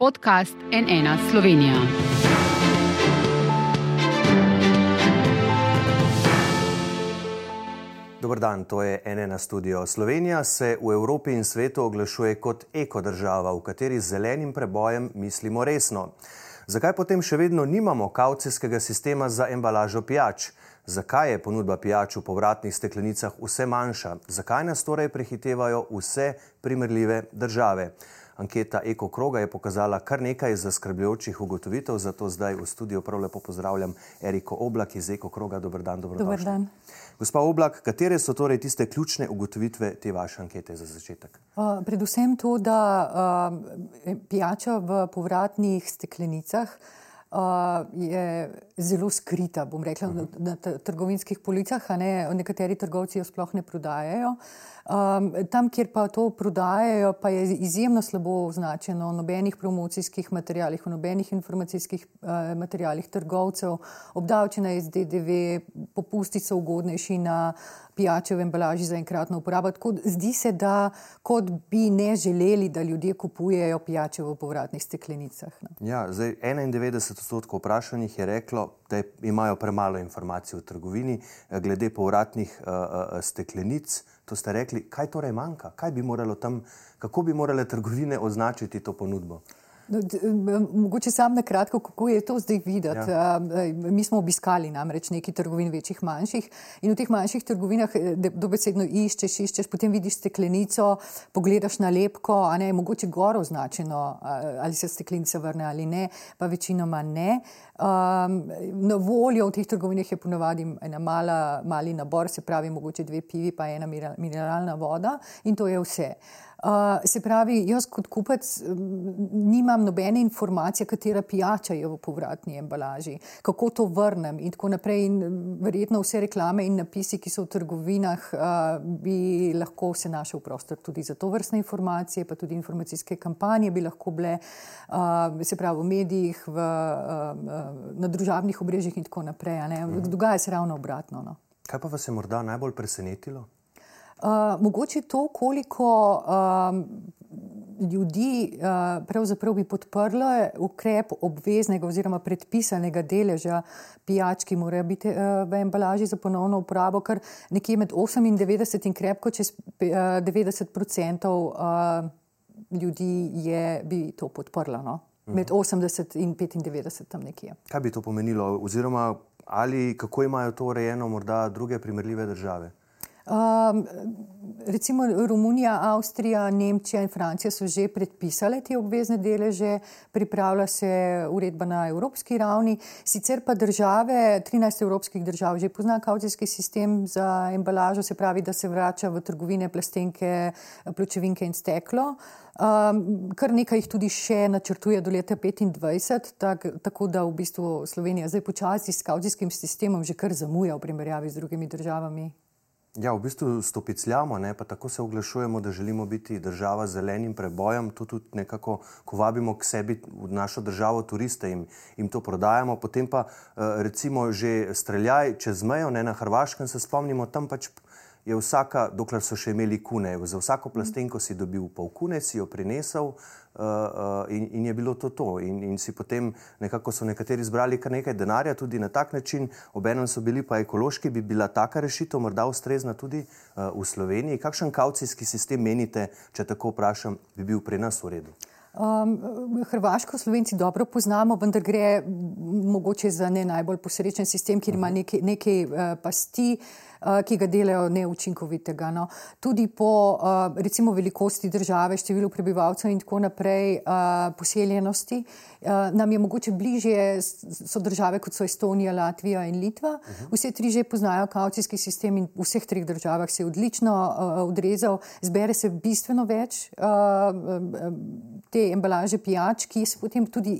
podcast NN Slovenija. Dobr dan, to je NN Studio. Slovenija se v Evropi in svetu oglašuje kot ekodržava, v kateri z zelenim prebojem mislimo resno. Zakaj potem še vedno nimamo kaucijskega sistema za embalažo pijač? Zakaj je ponudba pijač v povratnih steklenicah vse manjša? Zakaj nas torej prehitevajo vse primerljive države? Anketa Eko Kroga je pokazala kar nekaj zaskrbljujočih ugotovitev, zato zdaj v studiu prav lepo pozdravljam Eriko Oblak iz Eko Kroga. Dobar dan, dobro Dobar dan. Gospa Oblak, katere so torej tiste ključne ugotovitve te vaše ankete za začetek? Uh, predvsem to, da uh, pijača v povratnih steklenicah uh, je zelo skrita, bom rekla, uh -huh. na, na trgovinskih policah, ne nekateri trgovci jo sploh ne prodajajo. Um, tam, kjer pa to prodajajo, pa je izjemno slabo označeno v nobenih promocijskih materijalih, v nobenih informacijskih uh, materijalih trgovcev, obdavčena je z DDV, popusti so ugodnejši na pijače v embalaži za enkratno uporabo. Tako, zdi se, da kot bi ne želeli, da ljudje kupujejo pijače v povratnih steklenicah. No. Ja, zdaj, 91 odstotkov vprašanih je reklo, da imajo premalo informacij v trgovini glede povratnih uh, steklenic. To ste rekli, kaj torej manjka, kaj bi moralo tam, kako bi morale trgovine označiti to ponudbo? No, mogoče sam na kratko, kako je to zdaj videti. Ja. Mi smo obiskali namreč nekaj trgovin, večjih, manjših, in v teh manjših trgovinah dobesedno iščeš, iščeš, potem vidiš steklenico, pogledaš na lepko, a ne, mogoče gor označeno, ali se steklenica vrne ali ne, pa večinoma ne. Um, na voljo v teh trgovinah je ponovadi ena mala, mali nabor, se pravi, mogoče dve pivi, pa ena mineralna voda, in to je vse. Uh, se pravi, jaz kot kupec nimam nobene informacije, katera pijača je v povratni embalaži, kako to vrnem in tako naprej. In verjetno vse reklame in napisi, ki so v trgovinah, uh, bi lahko se našel prostor tudi za to vrstne informacije, pa tudi informacijske kampanje bi lahko bile, uh, se pravi, v medijih, v, uh, na družabnih obrežjih in tako naprej. Mhm. Dogaja se ravno obratno. No. Kaj pa vas je morda najbolj presenetilo? Uh, mogoče to, koliko um, ljudi uh, pravzaprav bi podprlo ukrep obveznega oziroma predpisanega deleža pijač, ki morajo biti uh, v embalaži za ponovno uporabo, kar nekje med 98 in krepko čez uh, 90 odstotkov ljudi je, bi to podprlo. No? Med 80 in 95 tam nekje. Kaj bi to pomenilo, oziroma ali kako imajo to urejeno morda druge primerljive države? Um, recimo Romunija, Avstrija, Nemčija in Francija so že predpisale te obvezne deleže, pripravlja se uredba na evropski ravni. Sicer pa države, 13 evropskih držav, že pozna kaucijski sistem za embalažo, se pravi, da se vrača v trgovine plastenke, pločevinke in steklo. Um, kar nekaj jih tudi še načrtuje do leta 2025, tak, tako da v bistvu Slovenija zdaj počasi s kaucijskim sistemom že kar zamuja v primerjavi z drugimi državami. Ja, v bistvu stopicljamo, ne, pa tako se oglašujemo, da želimo biti država z zelenim prebojem. To tudi nekako, ko vabimo k sebi v našo državo turiste in jim to prodajamo, potem pa recimo že streljaj čez mejo, ne na Hrvaškem se spomnimo, tam pač je vsaka, dokler so še imeli kune, za vsako plastenko si dobil pol kune, si jo prinesel uh, uh, in, in je bilo to to. In, in si potem nekako so nekateri zbrali kar nekaj denarja tudi na tak način, obenem so bili pa ekološki, bi bila taka rešitev morda ustrezna tudi uh, v Sloveniji. Kakšen kaucijski sistem menite, če tako vprašam, bi bil pri nas v redu? Um, Hrvaško Slovenci dobro poznamo, vendar gre mogoče za ne najbolj posrečen sistem, kjer ima nekaj, nekaj uh, pasti. Uh, ki ga delajo neučinkovitega. No. Tudi po uh, recimo velikosti države, številu prebivalcev in tako naprej, uh, poseljenosti, nam je mogoče bližje, so države kot so Estonija, Latvija in Litva. Vse tri že poznajo kaucijski sistem in v vseh treh državah se je odlično odrezal, zbere se bistveno več te embalaže pijač, ki se potem tudi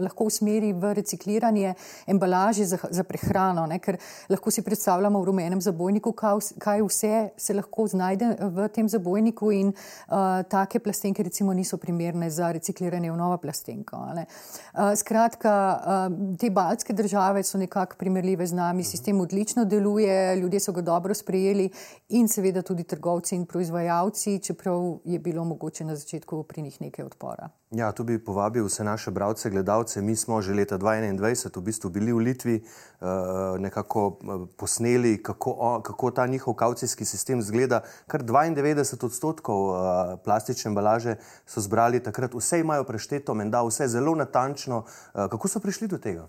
lahko usmeri v recikliranje embalaže za prehrano, ne? ker lahko si predstavljamo v rumenem zabojniku, kaj vse se lahko znajde v tem zabojniku in uh, take plastenke recimo niso primerne za recikliranje v novo plastenko. Uh, skratka, uh, te baltske države so nekako primerljive z nami, sistem odlično deluje, ljudje so ga dobro sprejeli in seveda tudi trgovci in proizvajalci, čeprav je bilo mogoče na začetku pri njih nekaj odpora. upora. Ja, tu bi povabil vse naše bralce, gledalce. Mi smo že leta 2021 v bistvu bili v Litvi, nekako posneli, kako, kako ta njihov kaucijski sistem zgleda. Kar 92 odstotkov plastične embalaže so zbrali takrat, vse imajo prešteto, menda vse zelo natančno. Kako so prišli do tega?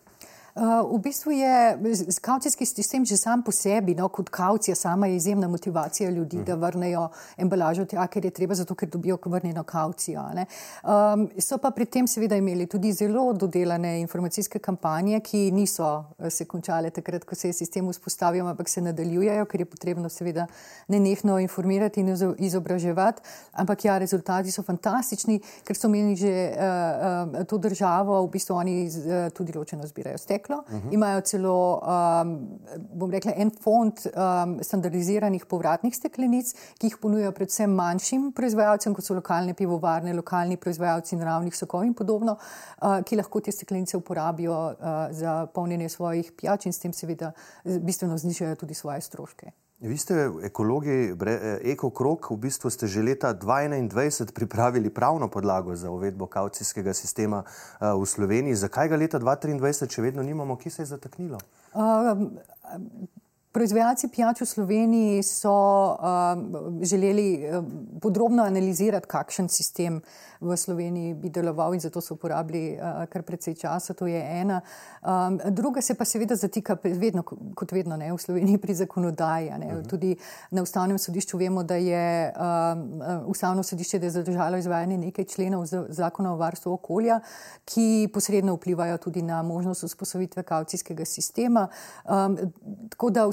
V bistvu je kaucijski sistem že sam po sebi, no, kot kaucija, sama je izjemna motivacija ljudi, uh -huh. da vrnejo embalažo tja, ker je treba, zato ker dobijo vrnjeno kaucijo. Um, so pa pri tem seveda imeli tudi zelo dodelane informacijske kampanje, ki niso eh, se končale takrat, ko se je sistem vzpostavil, ampak se nadaljujejo, ker je potrebno seveda nenehno informirati in izobraževati. Ampak ja, rezultati so fantastični, ker so imeli že uh, uh, to državo, v bistvu oni uh, tudi ločeno zbirajo steklo steklo, uh -huh. imajo celo, um, bom rekla, en fond um, standardiziranih povratnih steklenic, ki jih ponujajo predvsem manjšim proizvajalcem, kot so lokalne pivovarne, lokalni proizvajalci naravnih sokov in podobno, uh, ki lahko te steklenice uporabijo uh, za polnjenje svojih pijač in s tem seveda bistveno znižajo tudi svoje stroške. Vi ste ekologi, ekokrok, v bistvu ste že leta 2021 pripravili pravno podlago za uvedbo kaucijskega sistema uh, v Sloveniji. Zakaj ga leta 2023 še vedno nimamo, ki se je zataknilo? Uh, Proizvajalci pijač v Sloveniji so uh, želeli uh, podrobno analizirati, kakšen sistem v Sloveniji bi deloval, in zato so uporabili uh, kar precej časa. To je ena. Um, druga se pa seveda zatika, vedno, kot vedno, ne, v Sloveniji pri zakonodaji. Uh mhm. -huh. Tudi na ustavnem sodišču vemo, da je um, ustavno sodišče zadržalo izvajanje nekaj členov zakona o varstvu okolja, ki posredno vplivajo tudi na možnost vzpostavitve kaucijskega sistema. Um,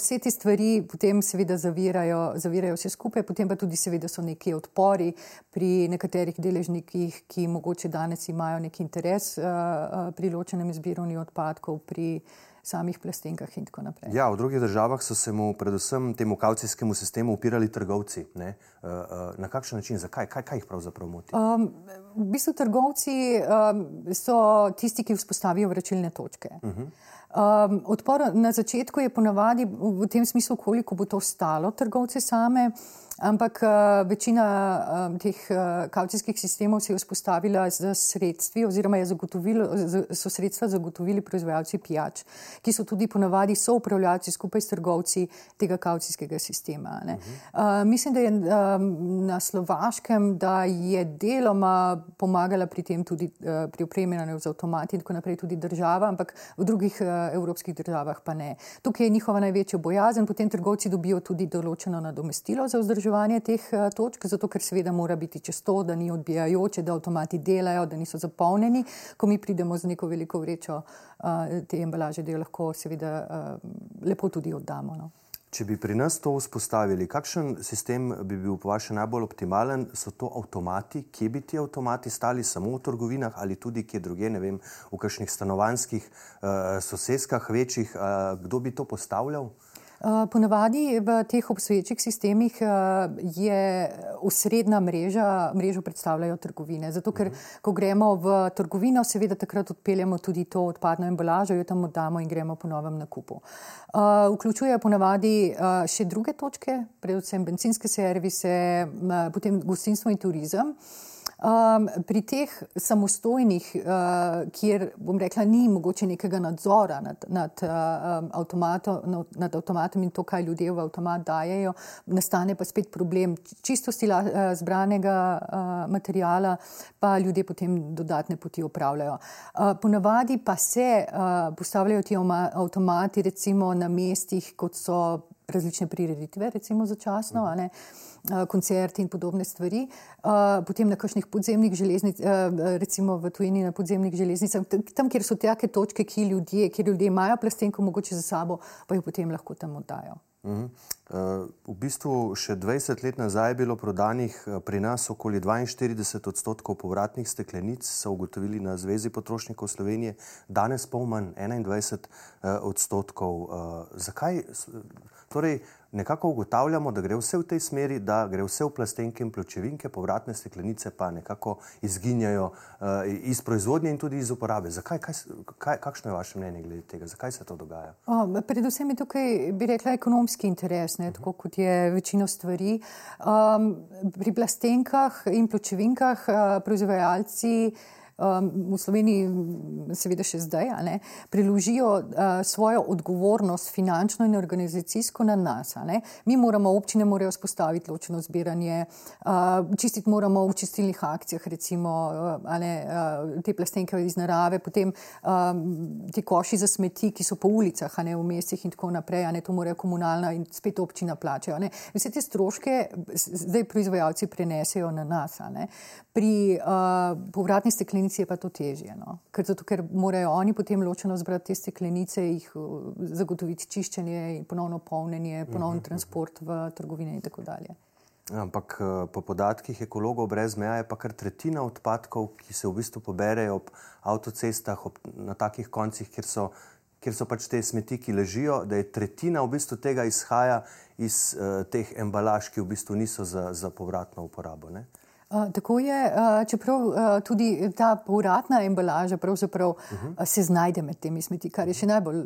vse te stvari potem seveda zavirajo, zavirajo vse skupaj, potem pa tudi seveda so neki odpori pri nekaterih deležnikih, ki mogoče danes imajo neki interes uh, pri ločenem zbiranju odpadkov, pri samih plastenkah in tako naprej. Ja, v drugih državah so se mu predvsem temu kaucijskemu sistemu upirali trgovci. Uh, uh, na kakšen način, zakaj, kaj, kaj jih pravzaprav moti? Um, v bistvu trgovci um, so tisti, ki vzpostavijo vračilne točke. Uh mhm. -huh. Um, odpor na začetku je ponavadi v tem smislu, koliko bo to stalo trgovce same. Ampak uh, večina um, teh uh, kaucijskih sistemov se je vzpostavila z sredstvi, oziroma so sredstva zagotovili proizvajalci pijač, ki so tudi ponavadi soupravljalci skupaj s trgovci tega kaucijskega sistema. Uh -huh. uh, mislim, da je um, na Slovaškem, da je deloma pomagala pri tem tudi uh, pri opremljanju z avtomati in tako naprej tudi država, ampak v drugih uh, evropskih državah pa ne. Tukaj je njihova največja bojazen, potem trgovci dobijo tudi določeno nadomestilo za vzdrževanje teh uh, točk, zato ker seveda mora biti čez to, da ni odbijajoče, da avtomati delajo, da niso zapolnjeni. Ko mi pridemo z neko veliko vrečo uh, te embalaže, da jo lahko seveda uh, lepo tudi oddamo. No. Če bi pri nas to vzpostavili, kakšen sistem bi bil po vašem najbolj optimalen? So to avtomati, kje bi ti avtomati stali, samo v trgovinah ali tudi kje druge, ne vem, v kakšnih stanovanjskih uh, soseskah večjih, uh, kdo bi to postavljal? Eh, ponavadi v teh obstoječih sistemih eh, je usrednja mreža, mrežo predstavljajo trgovine. Zato, ker ko gremo v trgovino, seveda takrat odpeljamo tudi to odpadno embalažo, jo tam oddamo in gremo po novem nakupu. Eh, vključuje ponavadi še druge točke, predvsem benzinske servise, potem gostinstvo in turizem. Um, pri teh samostojnih, uh, kjer bom rekla, ni mogoče nekega nadzora nad, nad, uh, avtomato, nad avtomatom in to, kaj ljudje v avtomat dajo, nastane pa spet problem čistosti uh, zbranega uh, materijala, pa ljudje potem dodatne poti upravljajo. Uh, ponavadi pa se uh, postavljajo ti avtomati recimo na mestih, kot so različne prireditve, recimo začasno. Mm. Eh, koncerti in podobne stvari, eh, potem na kakšnih podzemnih železnicah, eh, recimo v tujini na podzemnih železnicah, tam, kjer so take točke, ki ljudje, kjer ljudje imajo plastenko mogoče za sabo, pa jo potem lahko tam oddajo. Mhm. V bistvu še 20 let nazaj je bilo prodanih pri nas okoli 42 odstotkov povratnih steklenic, so ugotovili na Zvezi potrošnikov Slovenije, danes pa manj 21 odstotkov. Zakaj? Torej, nekako ugotavljamo, da gre vse v tej smeri, da gre vse v plastenke in pločevinke, povratne steklenice pa nekako izginjajo uh, iz proizvodnje in tudi iz uporabe. Zakaj, kaj, kaj, kakšno je vaše mnenje glede tega? Zakaj se to dogaja? O, predvsem je tukaj, bi rekla, ekonomski interes, ne, tako kot je večino stvari. Um, pri plastenkah in pločevinkah uh, proizvajalci um, v Sloveniji, seveda še zdaj, ne, preložijo uh, svojo odgovornost finančno in organizacijsko na nas. Mi moramo, občine morajo spostaviti ločeno zbiranje, uh, čistiti moramo v čistilnih akcijah, recimo uh, ne, uh, te plastenke iz narave, potem um, ti koši za smeti, ki so po ulicah, ne v mestih in tako naprej, ne, to morajo komunalna in spet občina plačajo. Vse te stroške zdaj proizvajalci prenesejo na nas. Pri uh, povratni steklenici je pa to težje, no? ker, zato, ker morajo oni potem ločeno zbrati te steklenice, jih uh, zagotoviti čiščenje, ponovno polnjenje, ponovno uh -huh. transport v trgovine in tako dalje. Ampak po podatkih ekologov brez meja je pa kar tretjina odpadkov, ki se v bistvu poberejo ob avtocestah, ob, na takih koncih, kjer so, kjer so pač te smeti, ki ležijo, da je tretjina v bistvu tega izhaja iz uh, teh embalaž, ki v bistvu niso za, za povratno uporabo. Ne? Tako je, čeprav tudi ta povratna embalaža uh -huh. se znajde med temi smeti, kar je še najbolj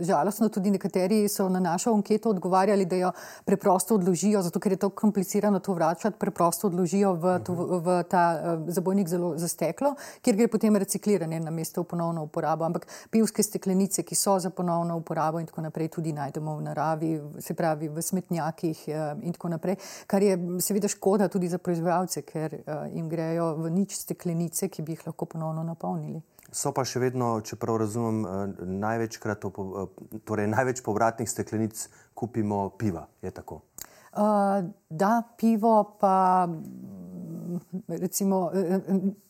žalostno. Tudi nekateri so na našo anketo odgovarjali, da jo preprosto odložijo, zato ker je to komplicirano to vračati, preprosto odložijo v, to, v ta zabojnik za steklo, kjer gre potem recikliranje na mesto ponovno uporabo. Ampak pivske steklenice, ki so za ponovno uporabo in tako naprej, tudi najdemo v naravi, se pravi v smetnjakih in tako naprej, kar je seveda škoda tudi za proizvajalce ker uh, jim grejo v nič steklenice, ki bi jih lahko ponovno napolnili. So pa še vedno, če prav razumem, uh, največkrat, uh, torej največ povratnih steklenic kupimo piva. Je tako? Uh, da, pivo pa recimo.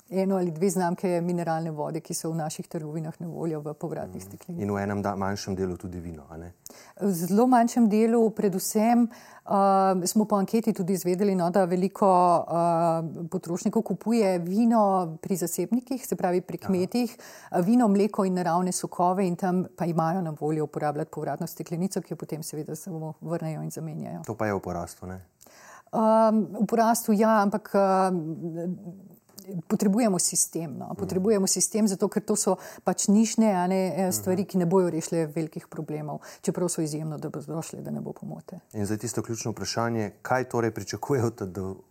Uh, eno ali dve znamke mineralne vode, ki so v naših trgovinah na voljo v povratnih mm. steklenicah. In v enem da, manjšem delu tudi vino. V zelo manjšem delu, predvsem uh, smo po anketi tudi izvedeli, no, da veliko uh, potrošnikov kupuje vino pri zasebnikih, se pravi pri kmetih, Aha. vino, mleko in naravne sokove, in tam pa imajo na voljo uporabljati povratno steklenico, ki jo potem seveda samo vrnejo in zamenjajo. To pa je v porastu, ne? Um, v porastu, ja, ampak. Uh, potrebujemo sistem. No? Potrebujemo sistem, zato ker to so pač nišne ne, eh, stvari, ki ne bojo rešile velikih problemov, čeprav so izjemno dobrodošle, da ne bo pomote. In zdaj tisto ključno vprašanje, kaj torej pričakujejo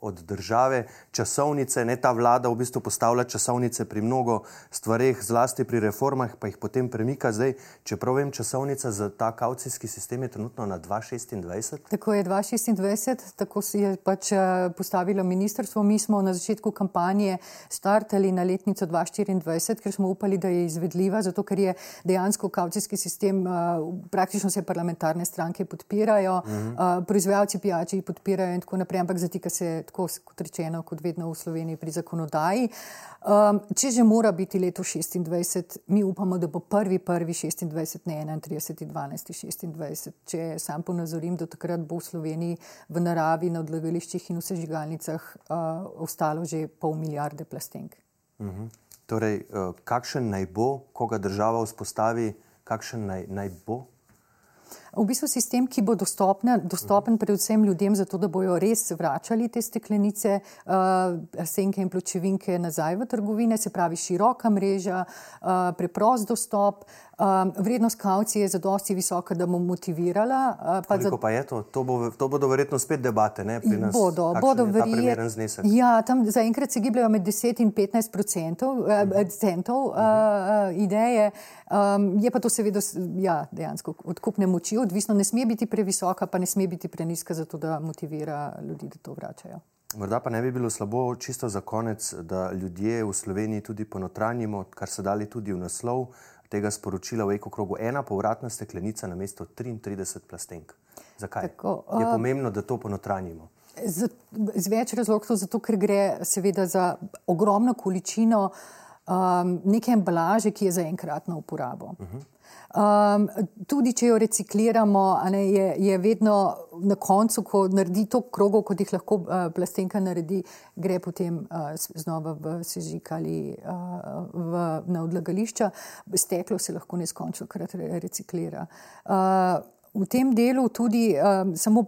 od države, časovnice, ne ta vlada v bistvu postavlja časovnice pri mnogo stvareh, zlasti pri reformah, pa jih potem premika. Zdaj, čeprav vem, časovnica za ta kaucijski sistem je trenutno na 2026. Tako je 2026, tako si je pač eh, postavilo ministrstvo. Mi smo na začetku kampanje startali na letnico 2024, ker smo upali, da je izvedljiva, zato ker je dejansko kaucijski sistem, praktično vse parlamentarne stranke podpirajo, -huh. proizvajalci pijači podpirajo in tako naprej, ampak zatika se tako, kot rečeno, kot vedno v Sloveniji pri zakonodaji. Um, če že mora biti leto 26, mi upamo, da bo prvi, prvi 26, ne 31, 12, 26. Če sam ponazorim, da takrat bo v Sloveniji v naravi, na odlagališčih in v sežigalnicah uh, ostalo že pol milijarde milijarde plastenk. Uh mhm. -huh. Torej, uh, kakšen naj bo, ko ga država vzpostavi, kakšen naj, naj bo? V bistvu sistem, ki bo dostopne, dostopen -huh. predvsem ljudem, zato da bojo res vračali te steklenice, uh, senke in pločevinke nazaj v trgovine, se pravi široka mreža, uh, preprost dostop, Um, vrednost kaucije je zadosti visoka, da bo motivirala. Uh, pa, za... pa je to? To, bo, to bodo verjetno spet debate, ne pri nas. Bodo, bodo verjetno. Ja, tam zaenkrat se gibljajo med 10 in 15 procentov, uh, uh, centov uh, uh, ideje. Um, je pa to seveda ja, dejansko odkupne moči, odvisno, ne sme biti previsoka, pa ne sme biti preniska, zato da motivira ljudi, da to vračajo. Morda pa ne bi bilo slabo, čisto za konec, da ljudje v Sloveniji tudi ponotranjimo, kar so dali tudi v naslov tega sporočila v ekokrogu ena povratna steklenica na mesto 33 plastenk. Zakaj? Tako, uh, je pomembno, da to ponotranjimo. Z, z več razlogov, zato ker gre seveda za ogromno količino um, neke embalaže, ki je za enkratno uporabo. Uh -huh. Um, tudi če jo recikliramo, ne, je, je vedno na koncu, ko naredi to krogo, kot jih lahko uh, plastenka naredi, gre potem uh, znova v sežik ali uh, v, na odlagališča. Steklo se lahko neskončno krat re, reciklira. Uh, v tem delu tudi um, samo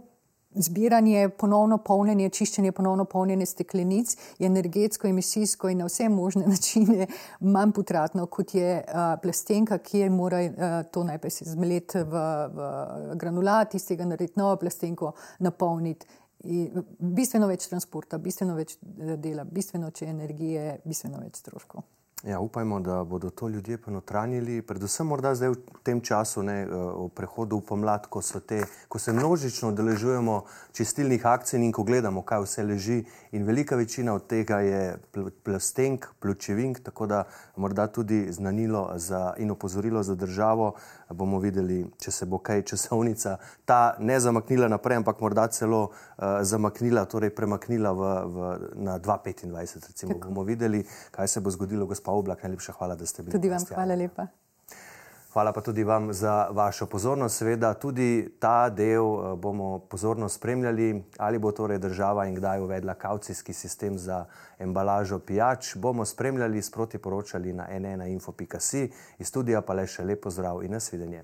zbiranje, ponovno polnjenje, čiščenje, ponovno polnjenje steklenic je energetsko, emisijsko in na vse možne načine manj potratno, kot je uh, plastenka, ki je mora uh, to najprej se zmeleti v, v granulat, iz tega narediti novo plastenko, napolniti. In bistveno več transporta, bistveno več dela, bistveno več energije, bistveno več stroškov. Ja, upajmo, da bodo to ljudje ponotranjili, predvsem morda zdaj v tem času, ne, eh, v prehodu v pomlad, ko, te, ko se množično deležujemo čistilnih akcij in ko gledamo, kaj vse leži. In velika večina od tega je plastenk, pločevink, tako da morda tudi znanilo za, in opozorilo za državo. bomo videli, če se bo kaj časovnica ta ne zamaknila naprej, ampak morda celo uh, zamaknila, torej premaknila v, v, na 2025. Recimo, bomo videli, kaj se bo zgodilo, gospod. Pa oblak, najlepša hvala, da ste bili. Tudi vam, hvala lepa. Hvala pa tudi vam za vašo pozornost. Seveda, tudi ta del eh, bomo pozorno spremljali, ali bo torej država in kdaj uvedla kaucijski sistem za embalažo pijač. Bomo spremljali, sproti poročali na nnainfo.si. Iz studija pa le še lepo zdrav in nasvidenje.